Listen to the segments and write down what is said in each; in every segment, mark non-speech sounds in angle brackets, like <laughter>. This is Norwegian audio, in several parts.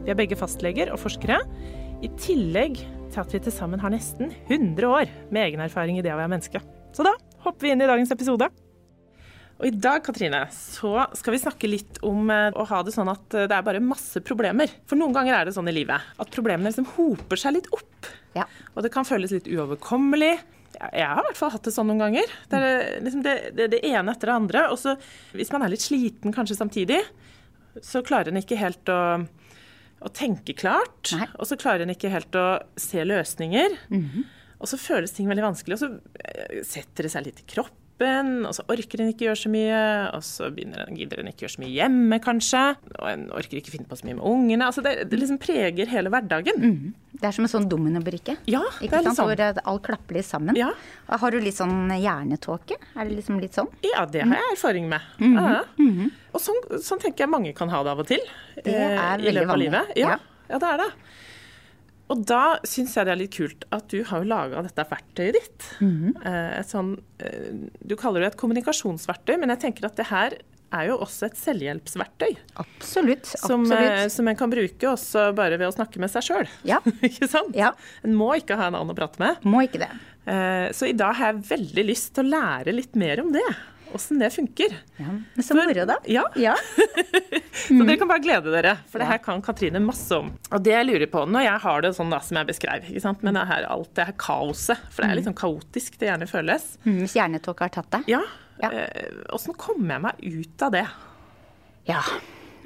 Vi er begge fastleger og forskere, i tillegg til at vi til sammen har nesten 100 år med egen erfaring i det å være menneske. Så da hopper vi inn i dagens episode. Og i dag, Katrine, så skal vi snakke litt om eh, å ha det sånn at eh, det er bare masse problemer. For noen ganger er det sånn i livet at problemene liksom hoper seg litt opp. Ja. Og det kan føles litt uoverkommelig. Jeg jeg har i hvert fall hatt det sånn noen ganger. Det er liksom det, det, det ene etter det andre. Og så hvis man er litt sliten kanskje samtidig, så klarer en ikke helt å, å tenke klart. Nei. Og så klarer en ikke helt å se løsninger. Og så føles ting veldig vanskelig, og så eh, setter det seg litt i kroppen. Og så orker en ikke gjøre så mye, og så en, gidder en ikke gjøre så mye hjemme, kanskje. Og en orker ikke finne på så mye med ungene. Altså det, det liksom preger hele hverdagen. Det er som en sånn dominobrikke. Ja, Ikke sant? sånn. Hvor eh, alt klapper litt sammen. Ja. Har du litt sånn hjernetåke? Er det liksom litt sånn? Ja, det har jeg erfaring med. Ja. Og sånn, sånn tenker jeg mange kan ha det av og til. Det er eh, veldig vanlig. Ja, Ja. ja, det er det. Og da syns jeg det er litt kult at du har jo laga dette verktøyet ditt. Mm Et sånn, eh, du kaller det et kommunikasjonsverktøy, men jeg tenker at det her er jo også et selvhjelpsverktøy. Absolutt. Som, eh, absolutt. som en kan bruke også bare ved å snakke med seg sjøl. Ja. <laughs> ikke sant? Ja. En må ikke ha en annen å prate med. Må ikke det. Så i dag har jeg veldig lyst til å lære litt mer om det. Åssen det funker. Ja. Men så moro, da. Ja. Ja. <laughs> Så dere kan bare glede dere, for det her kan Katrine masse om. Og det jeg lurer på, når jeg har det sånn da som jeg beskrev, men det her, alt det her kaoset, for det er litt sånn kaotisk det gjerne føles. Mm, Hvis hjernetåka har tatt deg. Ja, Ja. eh, kommer jeg meg ut av det? Ja,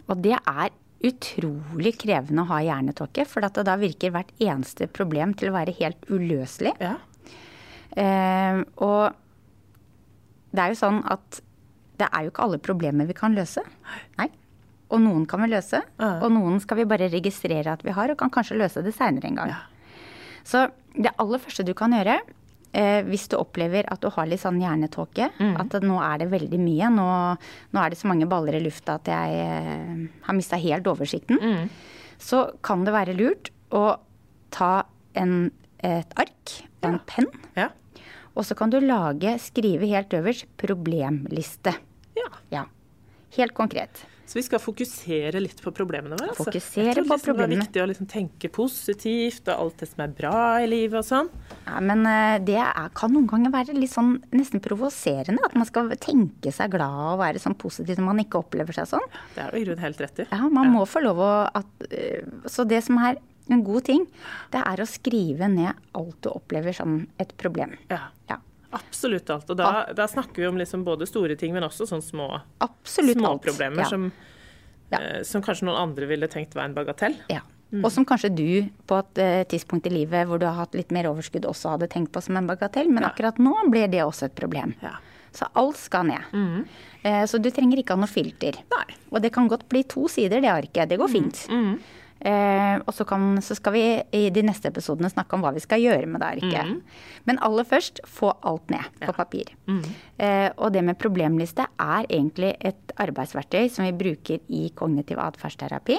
og det er utrolig krevende å ha hjernetåke, for at da virker hvert eneste problem til å være helt uløselig. Ja. Eh, og det er jo sånn at det er jo ikke alle problemer vi kan løse. Nei. Og noen kan vi løse, Ja. og noen skal vi bare registrere at vi har, og kan kanskje løse det seinere en gang. Så det aller første du kan gjøre, eh, hvis du opplever at du har litt sånn hjernetåke, at nå er det veldig mye, nå, nå er det så mange baller i lufta at jeg eh, har mista helt oversikten, så kan det være lurt å ta en, et ark og en penn, Ja. Og så kan du lage, skrive helt øverst, problemliste. ja. Ja. Helt konkret. Så vi skal fokusere litt på problemene våre. Altså. Fokusere Jeg tror på liksom Det problemene. er viktig å liksom tenke positivt, og alt det som er bra i livet og sånn. Ja, men eh, det er, kan noen ganger være litt sånn nesten provoserende. At man skal tenke seg glad og være sånn positiv når man ikke opplever seg sånn. Det er du i grunnen helt rett i. Ja, man må få lov å at, eh, Så det som er en god ting, det er å skrive ned alt du opplever som et problem. Ja. Ja. Absolutt alt. Og da, da snakker vi om liksom både store ting, men også sånne små, små problemer Ja. som, Ja. eh, som kanskje noen andre ville tenkt var en bagatell. Ja. Og som kanskje du på et eh, tidspunkt i livet hvor du har hatt litt mer overskudd også hadde tenkt på som en bagatell, men akkurat nå blir det også et problem. Ja. Så alt skal ned. Eh, Så du trenger ikke ha noe filter. Nei. Og det kan godt bli to sider, det arket. Det går fint. Eh, og så, kan, så skal vi i de neste episodene snakke om hva vi skal gjøre med det arket. Men aller først, få alt ned på papir. Eh, og det med problemliste er egentlig et arbeidsverktøy som vi bruker i kognitiv atferdsterapi.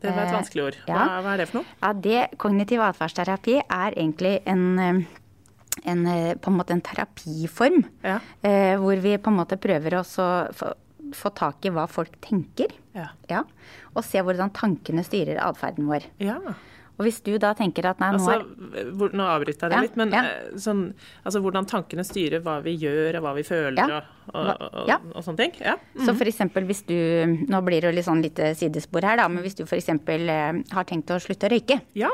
Det var et Eh, vanskelig ord. Hva, ja. hva er det for noe? Ja, det, Kognitiv atferdsterapi er egentlig en, eh, en, eh, på en måte en terapiform. Ja. Eh, hvor vi på en måte prøver å få, få tak i hva folk tenker. Ja. Ja, og se hvordan tankene styrer atferden vår. ja. Og hvis du da tenker at nei, nå Altså, er nå avbryter jeg det Ja, litt, men eh, sånn, altså, hvordan tankene styrer hva vi gjør og hva vi føler og, og, og, Ja. og sånne ting. Ja. Så for eksempel hvis du Nå blir det litt sånn lite sidespor her, da. Men hvis du f.eks. Eh, har tenkt å slutte å røyke, ja.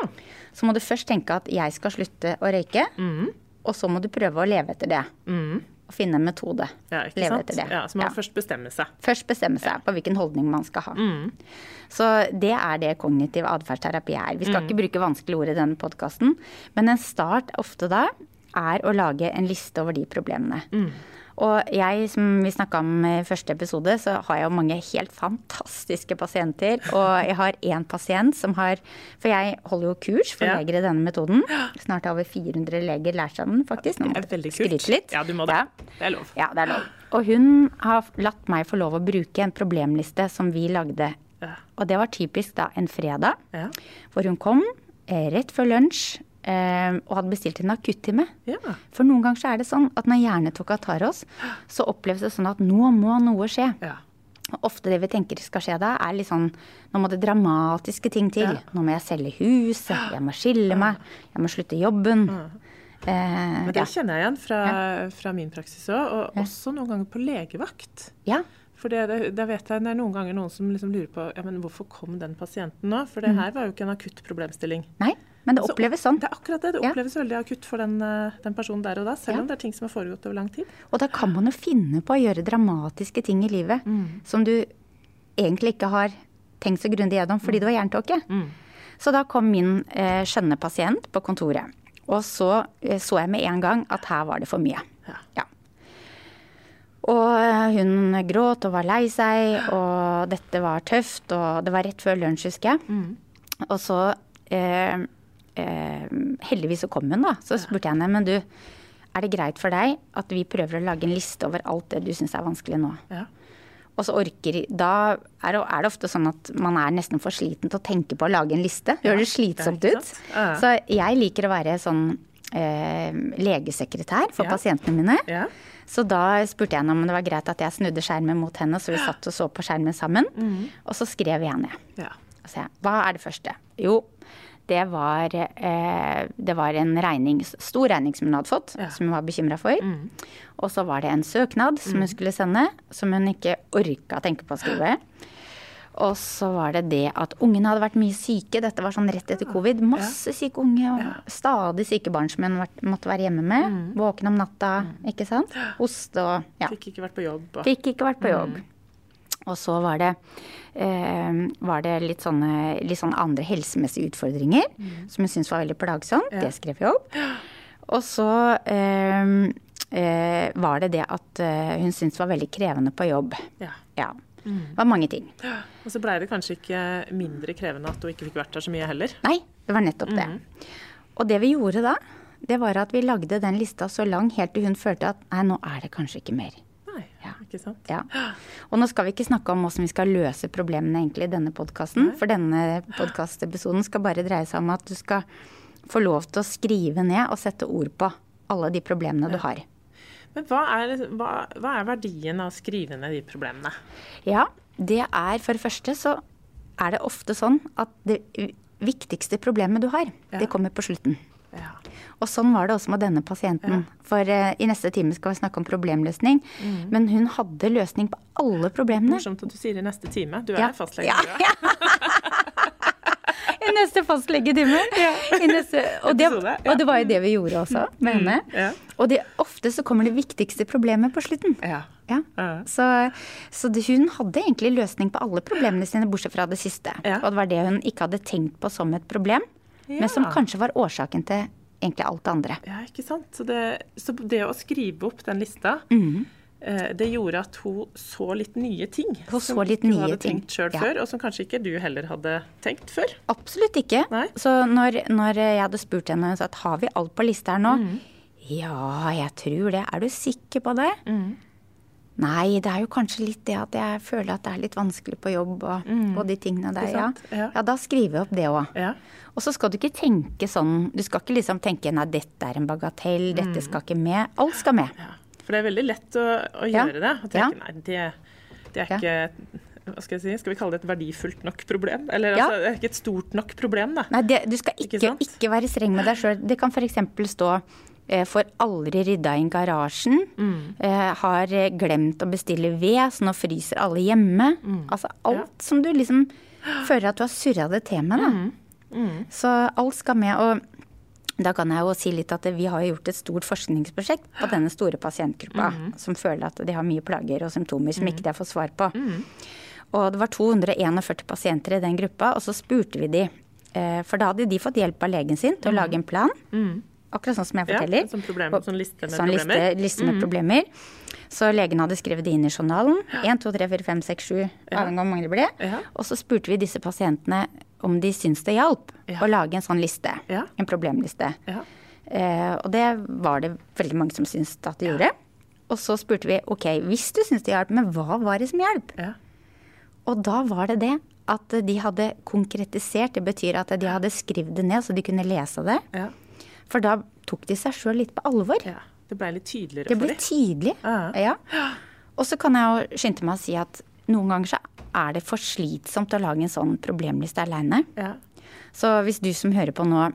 så må du først tenke at jeg skal slutte å røyke. Mm. Og så må du prøve å leve etter det. Og finne en metode. ja, leve sant? etter det. Ja, så man Ja. først bestemme seg. Først bestemme seg på hvilken holdning man skal ha. Mm. Så det er det kognitiv atferdsterapi er. Vi skal Mm. ikke bruke vanskelige ord i denne podkasten, men en start ofte da er å lage en liste over de problemene. Mm. Og jeg, som vi snakka om i første episode, så har jeg jo mange helt fantastiske pasienter. <laughs> Og jeg har én pasient som har For jeg holder jo kurs for Ja. leger i denne metoden. Snart har over 400 leger lært seg den, faktisk. Nå må Det jeg skryte litt. Ja, du må det. Ja. Det er lov. Ja, det er lov. Og hun har latt meg få lov å bruke en problemliste som vi lagde. Ja. Og det var typisk da en fredag, Ja. hvor hun kom eh, rett før lunsj og hadde bestilt en akuttime. Ja. For noen ganger så er det sånn at når hjernetåka tar oss, så oppleves det sånn at nå må noe skje. Ja. Ofte det vi tenker skal skje da, er litt sånn nå må det dramatiske ting til. Ja. Nå må jeg selge huset, jeg må skille meg, jeg må slutte jobben. Eh, Men det kjenner jeg igjen fra, fra min praksis òg, og også noen ganger på legevakt. ja. For det, det, vet jeg det er noen ganger noen som liksom lurer på ja, men hvorfor kom den pasienten nå? For det her var jo ikke en akutt problemstilling. Nei, men det oppleves sånn. Det er akkurat det. Det Ja. oppleves veldig akutt for den, eh, den personen der og da, selv Ja. om det er ting som har foregått over lang tid. Og da kan man jo finne på å gjøre dramatiske ting i livet som du egentlig ikke har tenkt så grundig gjennom fordi du har jerntåke. Så da kom min eh, skjønne pasient på kontoret. Og så eh, så jeg med en gang at her var det for mye. Ja. Ja. Og eh, hun gråt og var lei seg, og dette var tøft, og det var rett før lunsj, husker jeg. Og så eh, eh, Heldigvis så kom hun, da. Så spurte jeg henne, men du, er det greit for deg at vi prøver å lage en liste over alt det du syns er vanskelig nå? Ja. Og så orker Da er det, er det ofte sånn at man er nesten for sliten til å tenke på å lage en liste. Det høres slitsomt ut. Så jeg liker å være sånn eh, legesekretær for Ja. pasientene mine. Ja. Så da spurte jeg henne om det var greit at jeg snudde skjermen mot henne, så vi satt og så på skjermen sammen. Mm. Og så skrev jeg ned. Ja. Og så jeg, hva er det første? Jo, det var, eh, det var en regning, stor regning som hun hadde fått, Ja. som hun var bekymra for. Og så var det en søknad som hun skulle sende, som hun ikke orka å tenke på å skrive. Og så var det det at ungene hadde vært mye syke. Dette var sånn rett etter covid. Masse syke unge og stadig syke barn som hun måtte være hjemme med. Våken om natta, ikke sant. Hoste og ja. Fikk ikke vært på jobb. Fikk ikke vært på jobb. Og så var det, eh, var det litt, sånne, litt sånne andre helsemessige utfordringer som hun syntes var veldig plagsomt. Det skrev jeg opp. Og så eh, eh, var det det at hun syntes var veldig krevende på jobb. Ja. Ja. Det var mange ting. Og så blei det kanskje ikke mindre krevende at hun ikke fikk vært der så mye heller. Nei, det var nettopp det. Og det vi gjorde da, det var at vi lagde den lista så lang helt til hun følte at nei, nå er det kanskje ikke mer. Ikke sant? Ja. Og nå skal vi ikke snakke om hvordan vi skal løse problemene egentlig i denne podkasten. For denne podkastepisoden skal bare dreie seg om at du skal få lov til å skrive ned og sette ord på alle de problemene du har. Men hva er, hva, hva er verdien av å skrive ned de problemene? Ja, det er for det første så er det ofte sånn at det viktigste problemet du har, Ja. det kommer på slutten. Ja. Og sånn var det også med denne pasienten. For uh, i neste time skal vi snakke om problemløsning. Mm. Men hun hadde løsning på alle problemene. Morsomt at du sier i neste time. Du er Ja. fastlege. Ja, du. <laughs> I neste fastlegetime. <laughs> Og, det, og det var jo det vi gjorde også med henne. ja. Og det, ofte så kommer det viktigste problemet på slutten. Ja. Ja. Ja. Så, så det, hun hadde egentlig løsning på alle problemene sine, bortsett fra det siste. Og det var det hun ikke hadde tenkt på som et problem, men som kanskje var årsaken til egentlig alt det andre. Ja, ikke sant. Så det, så det å skrive opp den lista, Mhm. eh, det gjorde at hun så litt nye ting. Hun som så litt hun nye hadde ting, tenkt sjøl ja. før, og som kanskje ikke du heller hadde tenkt før. Absolutt ikke. Nei. Så når, når jeg hadde spurt henne så at har vi alt på lista her nå, Mhm. ja, jeg tror det. Er du sikker på det? Mhm. Nei, det er jo kanskje litt det at jeg føler at det er litt vanskelig på jobb og, og de tingene der. Ja. Ja. ja, da skriver jeg opp det òg. Ja. Og så skal du ikke tenke sånn Du skal ikke liksom tenke nei, dette er en bagatell, dette skal ikke med. Alt skal med. Ja. For det er veldig lett å, å gjøre det. Og tenke nei, det, det er ikke hva skal, jeg si, skal vi kalle det et verdifullt nok problem? Eller Ja. altså, det er ikke et stort nok problem, da. Nei, det, du skal Ikke ikke, ikke, være streng med deg sjøl. Det kan f.eks. stå får aldri rydda inn garasjen. Mm. Eh, har eh, glemt å bestille ved, så nå fryser alle hjemme. Mm. Altså alt som du liksom føler at du har surra det til med. Da. Mm. Så alt skal med. Og da kan jeg jo si litt at vi har gjort et stort forskningsprosjekt på denne store pasientgruppa Mm. som føler at de har mye plager og symptomer som ikke de har fått svar på. Og det var 241 pasienter i den gruppa, og så spurte vi de. eh, For da hadde de fått hjelp av legen sin til å lage en plan. Akkurat sånn som jeg forteller. Ja, sånn problem- sånn liste med sånn problemer. Mm. liste med problemer. Så legen hadde skrevet det inn i journalen. 1, 2, 3, 4, 5, 6, 7, Ja. avhengig av hvor mange det ble. Ja. Og så spurte vi disse pasientene om de syntes det hjalp Ja. å lage en sånn liste. Ja. En problemliste. Ja. Eh, og det var det veldig mange som syntes at det gjorde. Og så spurte vi ok, hvis du syntes det hjalp, men hva var det som hjalp? Ja. Og da var det det at de hadde konkretisert. Det betyr at de hadde skrevet det ned så de kunne lese det. Ja. For da tok de seg sjøl litt på alvor. ja. Det ble litt tydeligere Det for ble dem. tydelig. Ja. Ja. Og så kan jeg jo skynde meg å si at noen ganger så er det for slitsomt å lage en sånn problemliste aleine. Ja. Så hvis du som hører på nå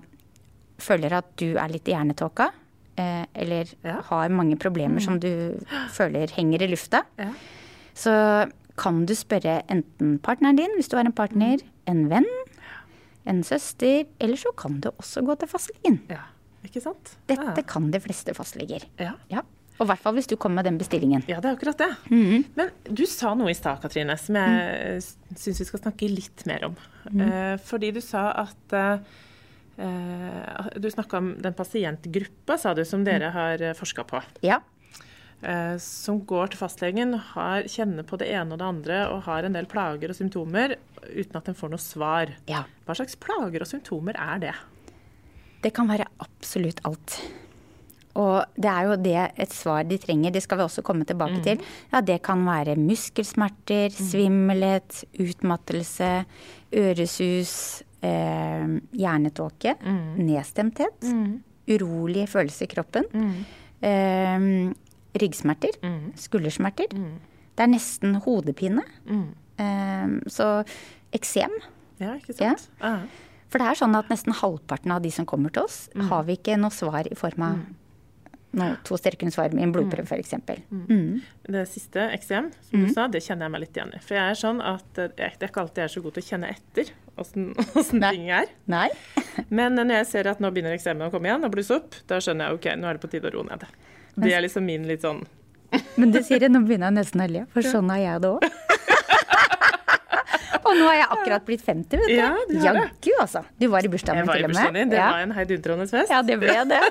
føler at du er litt i hjernetåka, eh, eller Ja. har mange problemer som du føler henger i lufta, Ja. så kan du spørre enten partneren din, hvis du har en partner, en venn, en søster, eller så kan du også gå til fastlegen. ja. Ikke sant? Dette kan de fleste fastleger. Ja. Ja. Og i hvert fall hvis du kommer med den bestillingen. Ja, det er akkurat det. Mhm. Men du sa noe i stad, Katrine, som jeg mm. syns vi skal snakke litt mer om. Mm. Eh, fordi du sa at eh, eh, Du snakka om den pasientgruppa, sa du, som dere har forska på. Ja. Eh, som går til fastlegen, har, kjenner på det ene og det andre og har en del plager og symptomer uten at en får noe svar. ja. Hva slags plager og symptomer er det? Det kan være absolutt alt. Og det er jo det et svar de trenger, det skal vi også komme tilbake til. Ja, det kan være muskelsmerter, svimmelhet, utmattelse, øresus, eh, hjernetåke, nedstemthet, urolige følelser i kroppen, eh, ryggsmerter, skuldersmerter. Det er nesten hodepine. Eh, så eksem. Ja, ikke sant. Ja. Ah. For det er sånn at nesten halvparten av de som kommer til oss, har vi ikke noe svar i form av noe, to sterkere svar med en blodprøve, f.eks. Mm. Det siste, eksem, som du sa, det kjenner jeg meg litt igjen i. For jeg er sånn at jeg, det er ikke alltid jeg er så god til å kjenne etter åssen <laughs> ting er. Nei. <laughs> Men når jeg ser at nå begynner eksemen å komme igjen og blusse opp, da skjønner jeg ok, nå er det på tide å roe ned. Det er liksom min litt sånn <laughs> Men du sier det, nå begynner jeg nesten å le, for sånn er jeg det òg. Og nå har jeg akkurat blitt 50, vet du. Ja, du. Jaggu, altså. Du var i bursdagen Jeg min var i til og bursdagen med. din, det Ja. var en heidundrende fest. Ja, det ble det.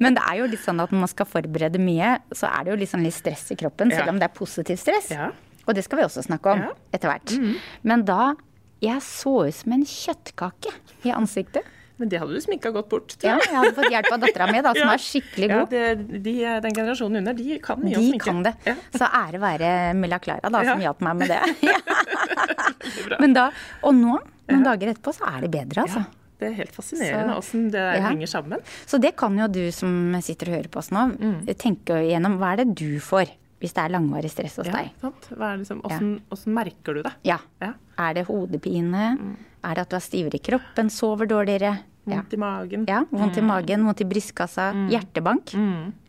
Men det er jo litt sånn at når man skal forberede mye, så er det jo litt sånn litt stress i kroppen, selv om det er positivt stress. Ja. Og det skal vi også snakke om Ja. Mm. etter hvert. Men da Jeg så ut som en kjøttkake i ansiktet. Men det hadde du sminka godt bort, Ja, jeg. hadde fått hjelp av dattera mi, da, som <laughs> Ja. er skikkelig Ja, god. det, de, den generasjonen under, de kan mye de De sminke. kan det. Ja. Så ære være Milla Clara, da, som Ja. hjalp meg med det. <laughs> <laughs> Men da, og nå, noen dager etterpå, så er det bedre, altså. Ja, det er helt fascinerende åssen det Ja. henger sammen. Så det kan jo du som sitter og hører på oss nå, Mm. tenke igjennom. Hva er det du får hvis det er langvarig stress hos Ja, deg? sant? Liksom, åssen, åssen merker du det? Ja. Ja. Er det hodepine? Er det at du er stivere i kroppen? Sover dårligere? Ja. Vondt i magen? ja. Vondt i magen, vondt i brystkassa, hjertebank?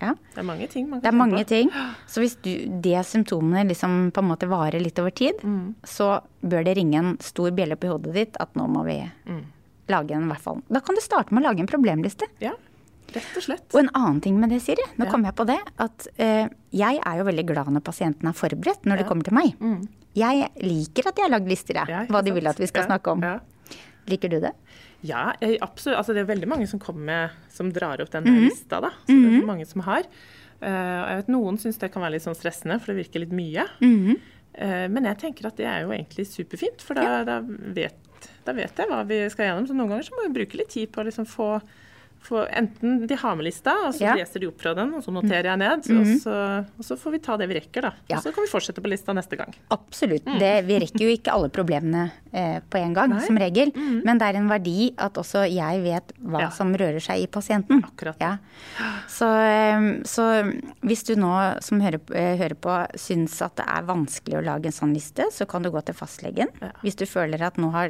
Ja. Det er mange ting man Det er mange på. ting. Så hvis du, det symptomene liksom på en måte varer litt over tid, Mm. så bør det ringe en stor bjelle på hodet ditt at nå må vi Mm. lage en i hvert fall. Da kan du starte med å lage en problemliste. Ja, rett og slett. Og en annen ting med det, Siri, nå Ja. kom jeg på det, at uh, jeg er jo veldig glad når pasienten er forberedt når de kommer til meg. Jeg liker at de har lagd lister, jeg, Mm. Ja, hva de sant? vil at vi skal Ja, snakke om. Ja. Liker du det? Ja, absolutt. Altså, det er veldig mange som kommer med, som drar opp den mm der lista. da. Så Det er mange som har. Uh, og jeg vet Noen syns det kan være litt sånn stressende, for det virker litt mye. Mm -hmm. uh, men jeg tenker at det er jo egentlig superfint, for da, da, vet, da vet jeg hva vi skal gjennom. Så noen ganger så må vi bruke litt tid på å liksom få, få enten de har med lista, og så Ja. leser de opp fra den, og så noterer jeg ned. Og, så, og så får vi ta det vi rekker, da. Ja. Og så kan vi fortsette på lista neste gang. Absolutt. Det, vi rekker jo ikke alle problemene eh, på en gang, Mm. Nei. Mm. som regel. Men det er en verdi at også jeg vet hva Ja. som rører seg i pasienten. Akkurat. Ja. Så, eh, så hvis du nå som hører, eh, hører på syns at det er vanskelig å lage en sånn liste, så kan du gå til fastlegen. Hvis du føler at nå har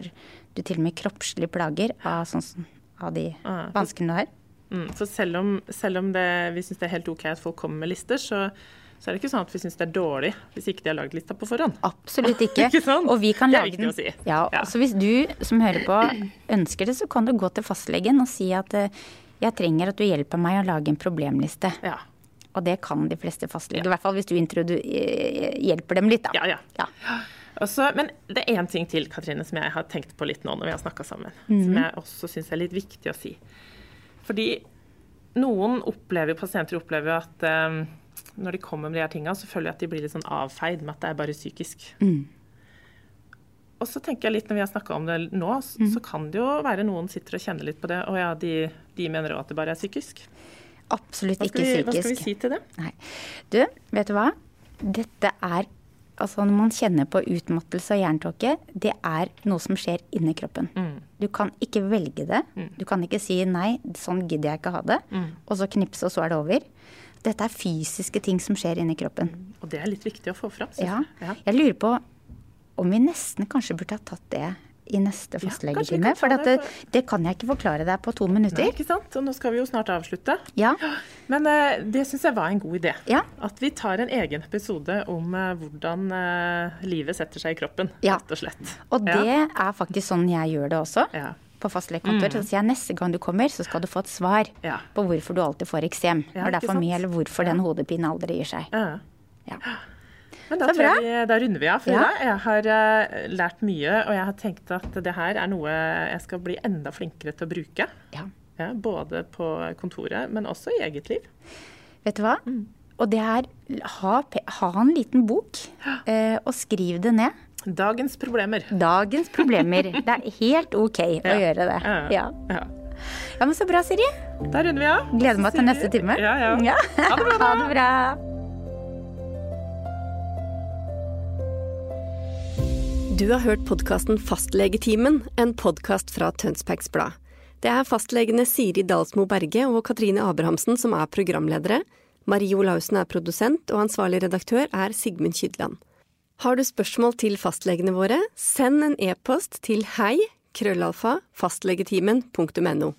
du til og med kroppslige plager av, sånn, av de Ja. vanskene du har. Mm, så selv om, selv om det, vi syns det er helt OK at folk kommer med lister, så, så er det ikke sånn at vi syns det er dårlig hvis ikke de har lagd lista på forhånd. Absolutt <laughs> ikke. Ikke? Og vi kan lage den. si. Ja, Ja. Så hvis du som hører på ønsker det, så kan du gå til fastlegen og si at eh, jeg trenger at du hjelper meg å lage en problemliste. Ja. Og det kan de fleste fastleger. I hvert fall hvis du eh, hjelper dem litt, da. Ja, ja. Ja. Og så- men det er én ting til, Katrine, som jeg har tenkt på litt nå når vi har snakka sammen. Mm. Som jeg også syns er litt viktig å si. Fordi noen opplever, pasienter opplever at um, når de kommer med de her tinga, så føler jeg at de blir litt sånn avfeid med at det er bare psykisk. Mm. Og så tenker jeg litt når vi har snakka om det nå, så, Mm. så kan det jo være noen sitter og kjenner litt på det. Og ja, de, de mener òg at det bare er psykisk. Absolutt ikke psykisk. hva skal vi si til det? Nei. Du, vet du hva? Dette er Altså når man kjenner på utmattelse og jerntåke, det er noe som skjer inni kroppen. Mm. Du kan ikke velge det. Du kan ikke si nei, sånn gidder jeg ikke ha det. Mm. Og så knipse, og så er det over. Dette er fysiske ting som skjer inni kroppen. Og det er litt viktig å få fram. Ja. Jeg lurer på om vi nesten kanskje burde ha tatt det i neste Ja, fastlegetime. Ja, For det det, kan jeg ikke forklare deg på to minutter. Nei, ikke sant? Og nå skal vi jo snart avslutte. Ja. <gasps> Men eh, det syns jeg var en god idé. Ja. At vi tar en egen episode om eh, hvordan eh, livet setter seg i kroppen, Ja. rett og slett. Og det er faktisk sånn jeg gjør det også. Ja. På fastlegekontor. Så sier jeg neste gang du kommer, så skal du få et svar Ja. på hvorfor du alltid får eksem. Ja, Når det er for mye, eller hvorfor den hodepinen aldri gir seg. Ja. <gasps> Men da, tror jeg vi, da runder vi av. For Ja. i dag. Jeg har uh, lært mye, og jeg har tenkt at det her er noe jeg skal bli enda flinkere til å bruke. Ja. Ja, både på kontoret, men også i eget liv. Vet du hva? Mm. Og det er ha, ha en liten bok, uh, og skriv det ned. Dagens problemer. Dagens problemer. <laughs> Det er helt OK å gjøre det. Ja. Ja. Ja. ja, men så bra, Siri. Da runder vi av. Gleder meg til neste time. Ja, ja. Ja. Ha det bra, da. <laughs> Ha det bra. Du har hørt podkasten Fastlegetimen, en podkast fra Tønsbergs Blad. Det er fastlegene Siri Dalsmo Berge og Katrine Abrahamsen som er programledere. Marie Olaussen er produsent, og ansvarlig redaktør er Sigmund Kydland. Har du spørsmål til fastlegene våre, send en e-post til hei krøllalfa fastlegetimen.no.